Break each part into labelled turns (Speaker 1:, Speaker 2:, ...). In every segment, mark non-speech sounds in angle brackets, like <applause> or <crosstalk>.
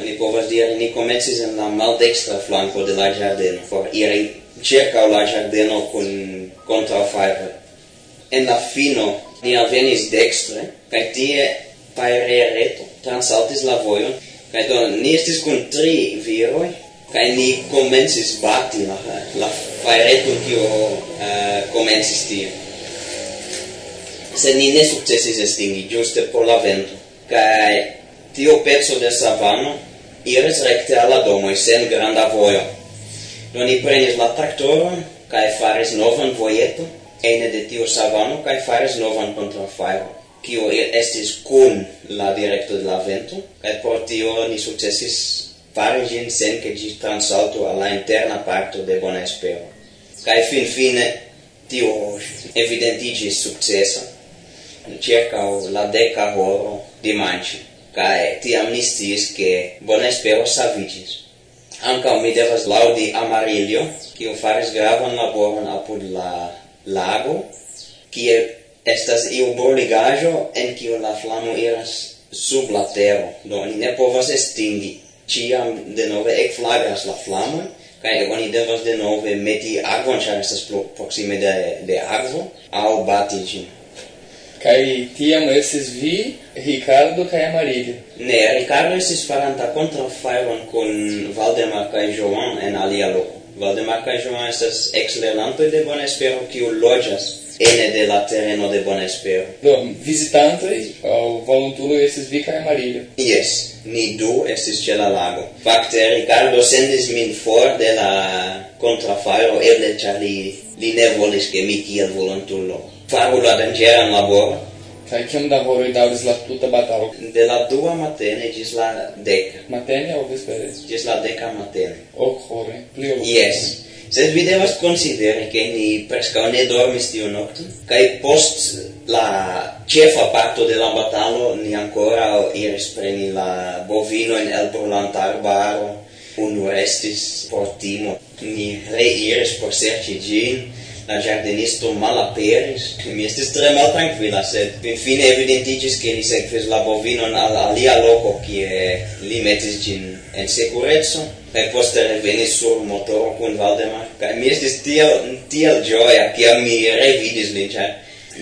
Speaker 1: Oni povas dire ni comencis en la maldextra flanko de la giardeno for iri circa la giardeno con contra fire En la fino ni alvenis dextre kaj tie tajrereto transaltis la vojon, kaj do ni estis kun tri viroj, kaj ni comencis bati la, la fajreton kio eh, uh, comencis tie. Sed ni ne sukcesis estingi, juste por la vento. Kaj tio pezzo de savano iris recte alla domo sen granda voio. Doni prenis la tractoron, cae faris novan voieto, ene de tio savano, cae faris novan contrafairo, cio estis cum la directo de la vento, cae por tio ni successis fari gin sen che gi transalto alla interna parto de Bona Espero. Cae fin fine tio evidentigis successa, circa la deca horo di manci cae tiam ni sciis che bona espero savigis. Ancao mi devas laudi Amarilio, o faris gravan laboron apud la lago, kie estas iu broligajo en kiu la flamo iras sub la terra, do ni ne povas estingi. Ciam de nove ecflagras la flamo, cae oni devas de nove meti agvon, char estas proxime de, de agvo, au bati.
Speaker 2: Kai tiam esses vi, Ricardo kai Amarilio.
Speaker 1: Ne, Ricardo esses faranta contra fairon con Valdemar kai João en alia loco. Valdemar kai João esses ex-lernanto de Bona Espero u lojas ene de la terreno de Bona Espero.
Speaker 2: Do, visitante au voluntulo esses vi kai Amarilio.
Speaker 1: Yes, ni du estis ce la lago. Fakte Ricardo sendis min for de la kontrafajro eble char li, li ne volis che mi kiel voluntulo. Fabula danĝeran laboron.
Speaker 2: Kaj kiom da horoj daŭris la tuta batalo?
Speaker 1: De la dua matene ĝis la deka.
Speaker 2: Matene aŭ vespere?
Speaker 1: Ĝis la deka matene.
Speaker 2: Ok horoj, pli ol.
Speaker 1: Yes. Sed vi devas consideri che ni preskaŭ ne dormis tiu nokto kaj post la cefa parto de la batalo ni ancora iris preni la bovinojn el brulanta arbaro unu restis por timo ni reiris por serci gin, la giardinisto malaperis, mi estis tre mal tranquilla, sed fin fine evidentigis che li sequis la bovinon al alia loco, che li metis gin en securezzo, e poste revenis sur motoro kun Valdemar, kai mi estis tiel, tiel gioia, cia mi revidis lin, cioè,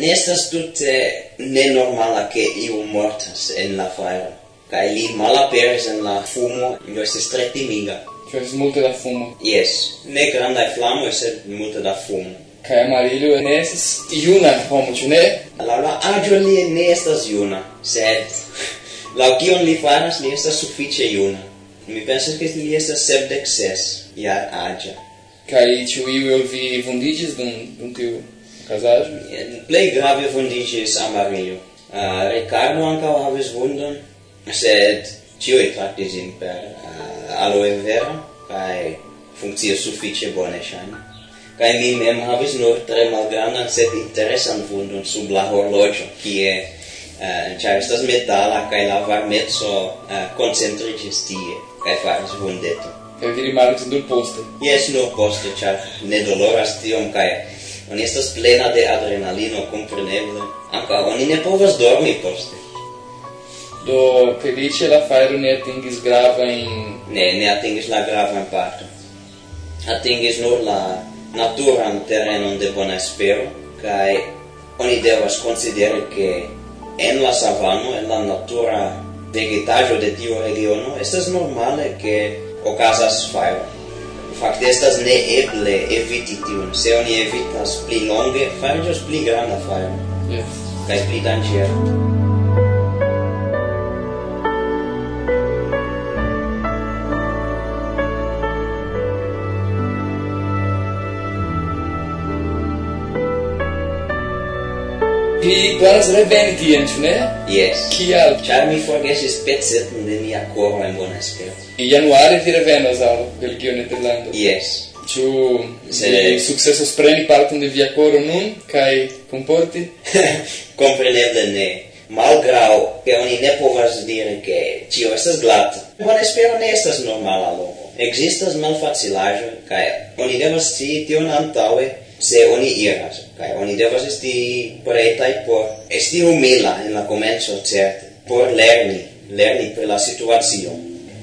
Speaker 1: ne estas tutte nenormala che iu mortas en la faero, kai li malaperis en la fumo, mi estis tre timiga.
Speaker 2: Cioè, multe da fumo?
Speaker 1: Yes, ne grandai flamo, sed multe da fumo.
Speaker 2: Kaj Amarillo ne estas juna homo, ĉu ne?
Speaker 1: Laŭ la aĝo li ne estas juna, sed <laughs> laŭ kion li faras li estas sufiĉe juna. Mi pensas ke li estas sepdek ses jar aĝa.
Speaker 2: Kaj ĉu iu el vi vundiĝis dum dum tiu kazaĵo?
Speaker 1: Plej grave vundiĝis Amarillo. Uh, ah, Ricardo ankaŭ havis vundon, sed tiui traktis ĝin per uh, aloe vera, kaj funkcias sufiĉe bone shine kai mi mem havis nur tre malgrandan sed interesan fundon sub la horloĝo kie uh, ĉar estas metala kaj la varmeco uh, koncentriĝis tie kaj faris vundeto.
Speaker 2: Kaj vi rimarkis nur poste?
Speaker 1: Jes, nur poste, ĉar ne doloras tiom kaj oni estas plena de adrenalino, kompreneble. Ankaŭ oni ne povas dormi poste.
Speaker 2: Do felice la fajro ne atingis gravajn...
Speaker 1: Ne, ne atingis la grava in parto Atingis nur la naturan terrenon de bona espero, kai oni devas consideri che en la savano, en la natura vegetajo de tiu regiono, estas normale che ocasas fairo. Fakte estas ne eble eviti tiun. Se oni evitas pli longe, fariĝos pli granda fairo.
Speaker 2: Yes.
Speaker 1: Kaj pli danĝera.
Speaker 2: Vi volas reveni tien, ĉu ne?
Speaker 1: Yes.
Speaker 2: Kial?
Speaker 1: Ĉar mi forgesis peceton de mia koro en bona espero.
Speaker 2: Januare vi revenos al Belgio Nederlando.
Speaker 1: Yes.
Speaker 2: Ĉu
Speaker 1: se
Speaker 2: vi sukcesos preni parton de via koro nun kaj komporti? <laughs>
Speaker 1: Kompreneble ne. Malgrau che oni ne povas dire che tio estas glata. Bona espero ne estas normala loco. Existas malfacilaĵoj kaj oni devas scii tion antaŭe se oni iras, kai oni devas esti pretai por esti humila en la comenzo, certe, por lerni, lerni per la situazio.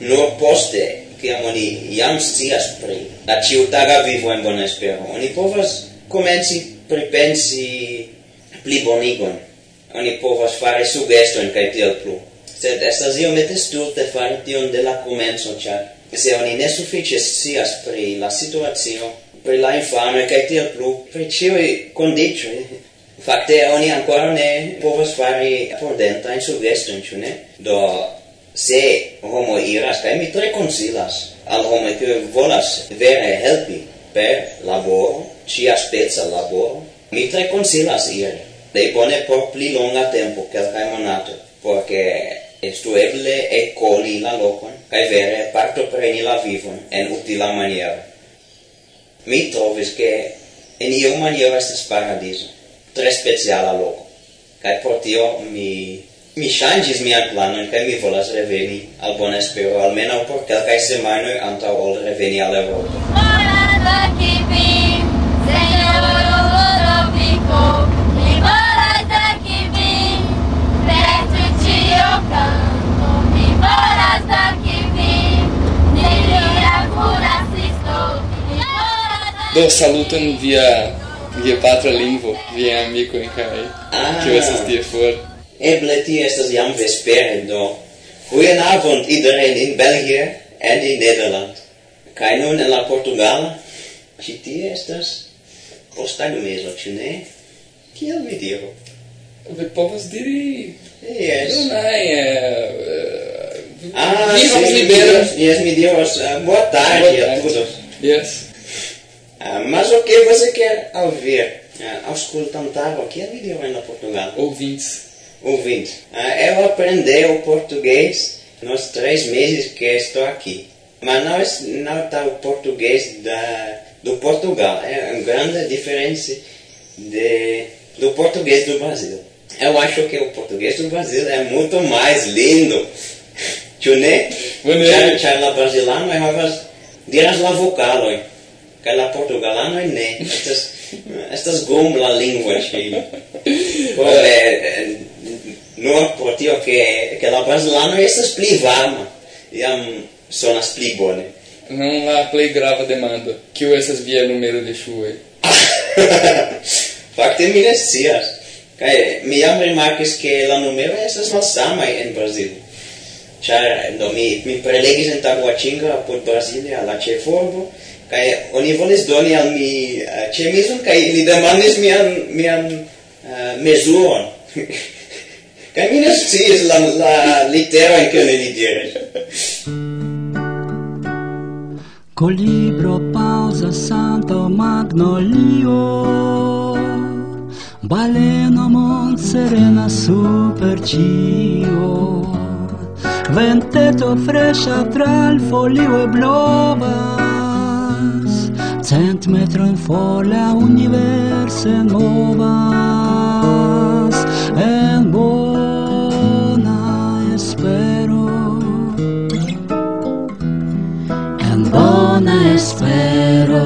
Speaker 1: Nur poste, kiam oni jam scias pri la ciutaga vivo en bona espero, oni povas comenci pripensi pli bonigon, oni povas fare sugeston kai tiel plu. Sed estas iomete stulte fare tion de la comenzo, char se oni ne suffice scias pri la situazio, per la infame che ti plu per ciui condizioni eh? Fakte oni ancora ne povas fari prudenta in sugestion, in ne? Do se homo iras, kai mi tre consilas al homo che volas vere helpi per laboro, ci spezza laboro, mi tre consilas ir Plej bone por pli longa tempo, kelkaj monato, por estu eble e coli la locon, cae vere partopreni la vivon en utila maniera mi trovis che in io maniera estas paradiso tre speciala loco kai pro tio mi mi shangis mian plano kai mi volas reveni al bona espero almeno por kelkaj semajnoj antaŭ ol reveni al Eŭropo.
Speaker 2: Do saluton via via patra lingvo, via amico in kai. Ah. che estas tie for?
Speaker 1: Eble ti estas jam vespere do. Goedenavond iedereen in België en in Nederland. kai nun en la Portugala? ci ti estas posttagmezo, ci ne? Kiel mi diru?
Speaker 2: Vi povas diri...
Speaker 1: Yes.
Speaker 2: Dunaj... Uh, eh, eh,
Speaker 1: ah, vi
Speaker 2: si, libera.
Speaker 1: Yes, mi diros, uh, boa tarde a todos.
Speaker 2: Yes.
Speaker 1: Ah, mas o que você quer ouvir? Uh, auscultantar o que é vídeo em Portugal?
Speaker 2: Ouvintes.
Speaker 1: Ouvintes. Uh, eu aprendi o português nos três meses que estou aqui. Mas não, é, não está o português da, do Portugal. É uma grande diferença de, do português do Brasil. Eu acho que o português do Brasil é muito mais lindo. <laughs> Tchune? Tchau, tchau, la brasilano, eu vou diras la kaj la portugalano ne estas estas gombla lingvo ĉi por eh, eh, nur por tio ke ke la brazilanoj estas pli varma jam sonas pli bone
Speaker 2: Non la plej grava demando. Kiu estas via numero de ŝuoj? <laughs>
Speaker 1: Fakte mi ne scias. Kaj mi jam rimarkis ke la numero estas malsama en Brazilo. Ĉar do mi mi prelegis en Taboatinga apud Brazilia, la ĉefurbo, kai oni volis doni al mi eh, ĉemizon kai li demandis mian mian uh, mezuron. <laughs> kai mi ne sciis la, la literojn kion li diris.
Speaker 3: Colibro pausa santo magnolio Baleno mon serena super cio Venteto fresca tra il folio e bloba cent metroin for la universe novas. En bona espero en bona espero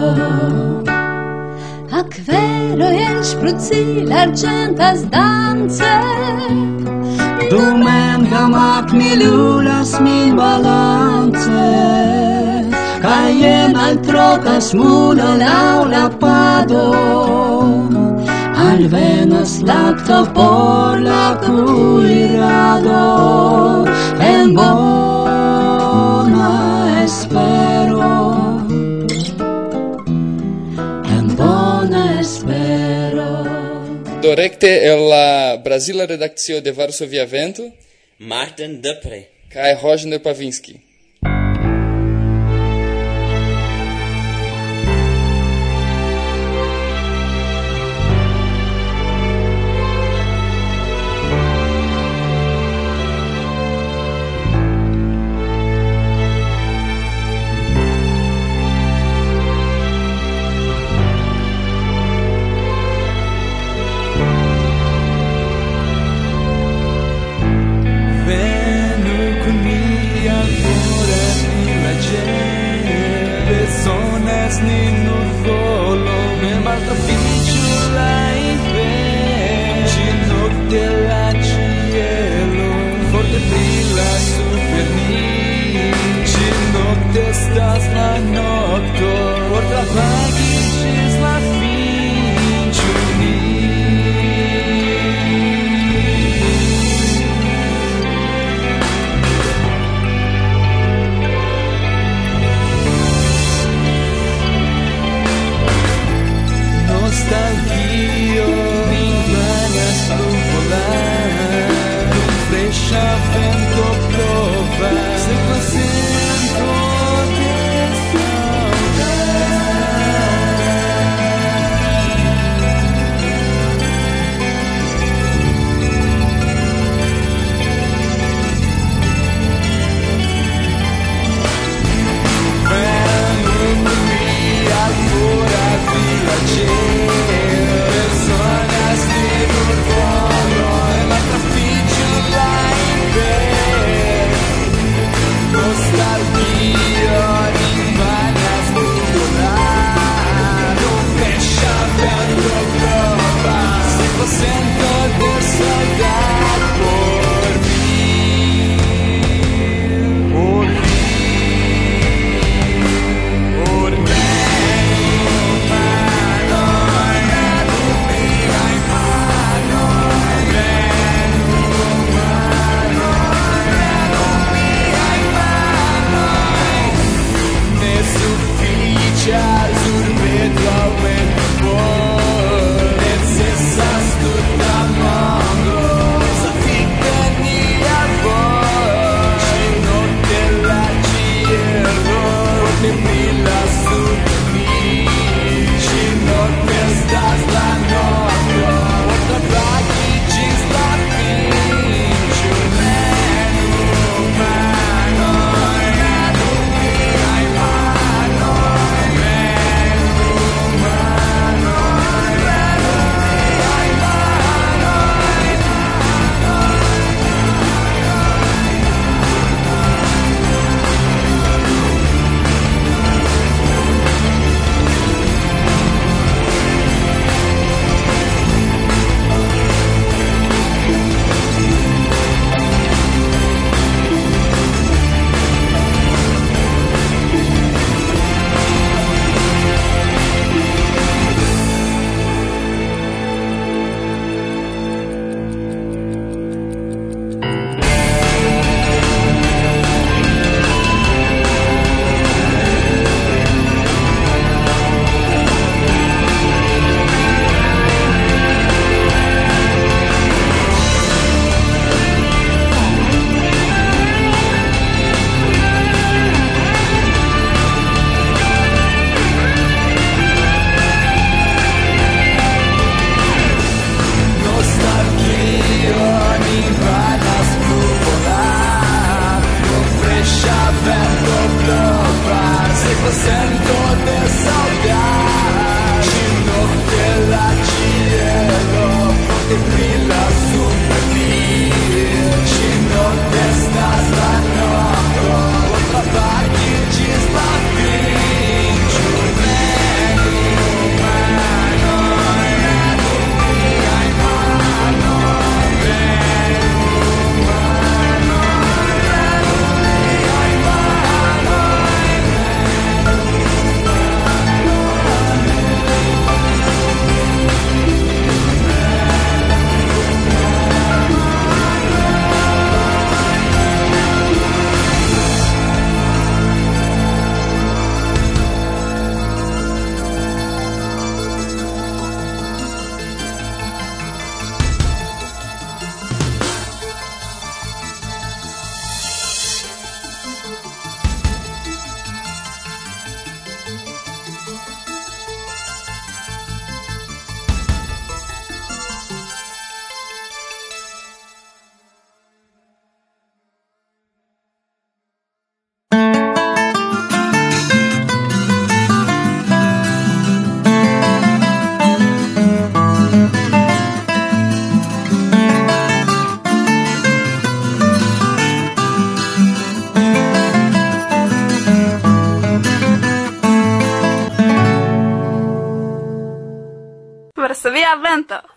Speaker 3: Aquero en spruci l'argentas dance Dumen gamak mi lulas min balance. Facile maltrokas mulo laŭ la pado. Alvenas lacto por la cuirado En bona espero. En bona espero.
Speaker 2: Do recte el la Brasila redakcio de Varsovia Vento
Speaker 1: Martin Dupre
Speaker 2: Kai Roger Pavinski.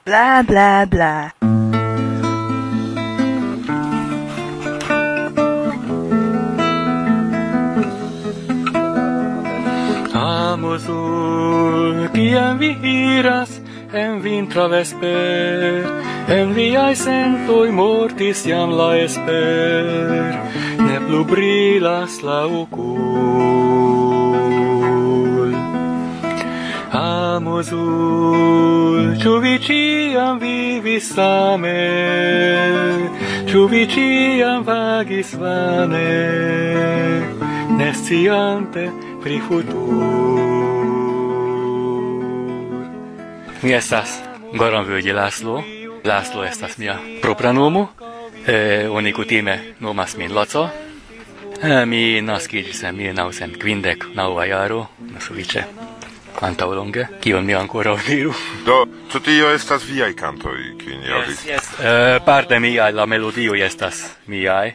Speaker 4: bla bla bla.
Speaker 5: Amo sur, kiam vi iras en vintra vesper, en viai sentoi mortis jam la esper, ne plu brilas la oculo. amuzul, Ciu vi ciam vivis same, Ciu vi ciam vagis vane, Nesciante pri futur. Mi estas Goranvölgyi László, László estas mia propra nomo, eh, oni kutime nomas min Laca, Mi naskiĝis en 1959 jaro, sufiĉe antaŭ longe, kion mi ancora diru.
Speaker 6: Do, ĉu tio estas viaj kantoj, ni Yes,
Speaker 5: yes. Uh, parte miaj, la melodioj estas miaj.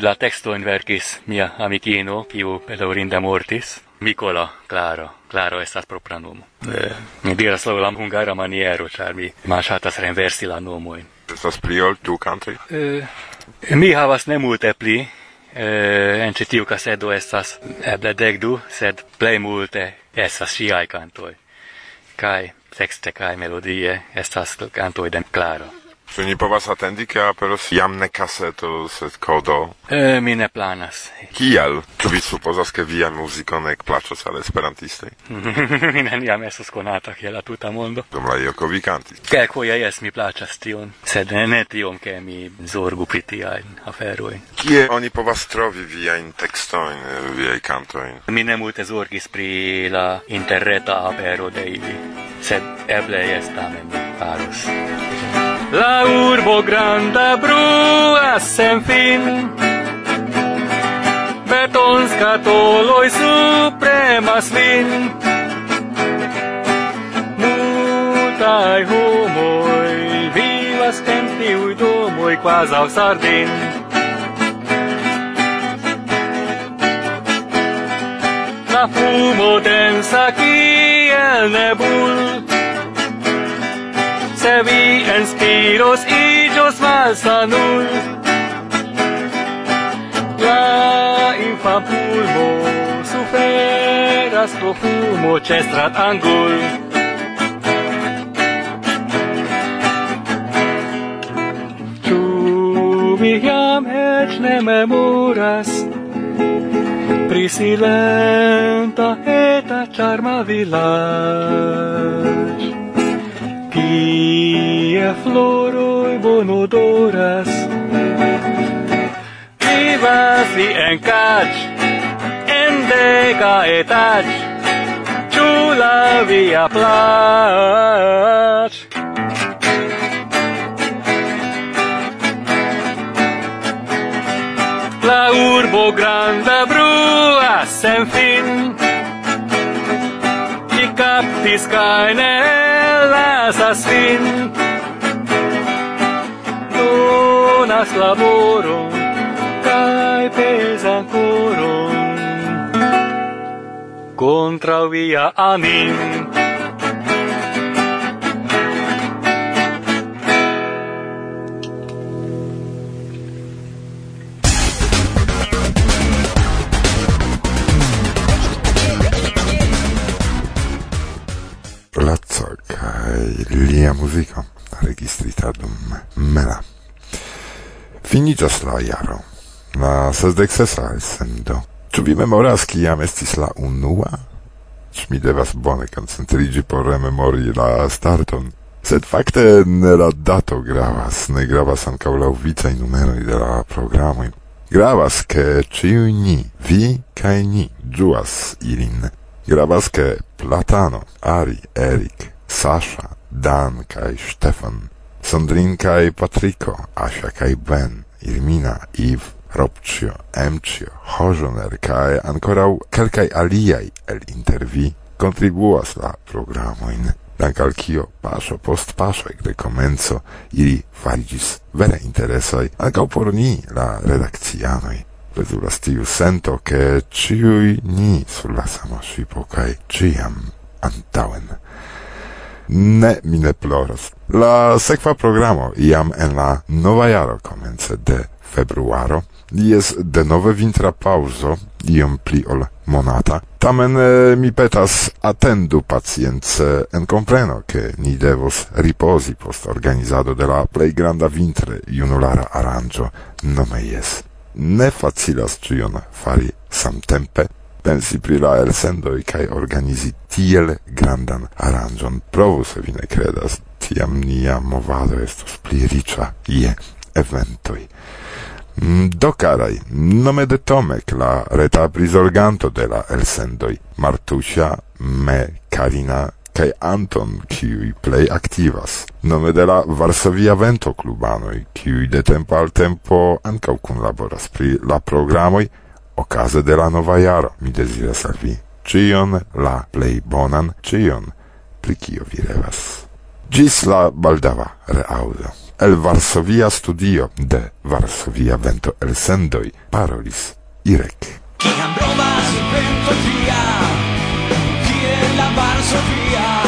Speaker 5: La tekstojn verkis mia amikino, kiu bedaŭrinde mortis. Mikola, Klaro. Klaro estas propra nomo. Eh, mi diras laŭ la hungara maniero, ĉar mi malŝatas renversi la nomojn.
Speaker 6: Estas pli ol du kantoj?
Speaker 5: Eh, mi havas ne multe pli, eh, en ĉi tiu kasedo estas eble dekdu, sed plej multe estas ŝiaj kantoj kaj tekste kaj melodie estas kantoj de claro.
Speaker 6: Czy nie povas atendi ke aperos jam ne kaseto sed kodo?
Speaker 5: E, mi ne planas.
Speaker 6: Kial? Ĉu vi supozas ke via muziko ne plaĉos al esperantistoj? <laughs>
Speaker 5: mi neniam estas konata kiel la tuta mondo.
Speaker 6: Dum la Jokovi kantis.
Speaker 5: Kelkfoje jes mi plaĉas tion, sed ne tiom ke mi zorgu pri tiajn aferojn.
Speaker 6: Kie oni povas trovi viajn tekstojn, eh, viaj kantojn?
Speaker 5: Mi ne multe zorgis pri la interreta apero de ili, sed eble jes tamen mi faros la urbo granda bruas sen fin. Beton scatoloi supremas lin, Multai homoi vivas en tiuj domoj kvazaŭ sardin. La fumo densa kiel nebul, se vi enspiros iĝos malsanul La infa pulmo suferas pro fumo ĉe stratangul Ĉu mi jam ec ne memoras? Pri silenta eta charma vilaĝ. Kie floroi bonodoras Vivas li en cach En deca etach Ĉu la via plaĉ? La urbo granda brua sen fin Ti kaptis kaj ne lasas vin. Donas laboron Kai pesan koron Contra via amin.
Speaker 6: mia muziko registrita dum mela. Finiĝas la jaro, la sesdekcesa elsendo. Ĉu vi memoras kiam estis la unua? Ĉu mi devas bone koncentriĝi por rememori la starton? Sed fakte ne la dato gravas, ne gravas ankaŭ la vicaj numeroj de la programoj. Gravas, ke ĉiuj ni, vi kai ni, ĝuas ilin. Gravas, ke Platano, Ari, Erik, Sasha, Dan kai Stefan, Sandrin kai Patriko, Asia kai Ben, Irmina, Iv, Robcio, Emcio, Hojoner kai ankoraŭ kelkai aliai el intervi contribuas la programoin. Dank al kio paso post paŝo ekde komenco ili farigis vere interesaj ankaŭ por ni la redakcianoj. Plezuras tiu sento, ke ĉiuj ni sur la sama ŝipo kaj ĉiam antaŭen. Ne, mi ne ploras. La sekva programo iam en la nova jaro komence de februaro. Jes denove vintra pauzo, iom pli ol monata. Tamen eh, mi petas atendu pacience en compreno che ni devos riposi post organizado de la plei granda vintre junulara aranjo nome jes. Ne facilas cion fari samtempe, pensi pri la elsendoj kaj organizi tiel grandan aranĝon. Provu, se vi ne kredas, tiam nia movado estos pli riĉa je eventoj. Mm, do caraj, nome de Tomek, la reta prizorganto de la elsendoj, Martusia, me, Karina kaj Anton, kiuj plej aktivas. Nome de la Varsovia Vento klubanoj, kiuj de tempo al tempo ankaŭ kunlaboras pri la programoj, Ocaze de la nova jaro mi desiras al vi cion la plej bonan, cion pri kio vi revas. Gis la baldava reaudo. El Varsovia studio de Varsovia vento el sendoi parolis Irek.
Speaker 7: Kiam provas vento tria, kiel la Varsovia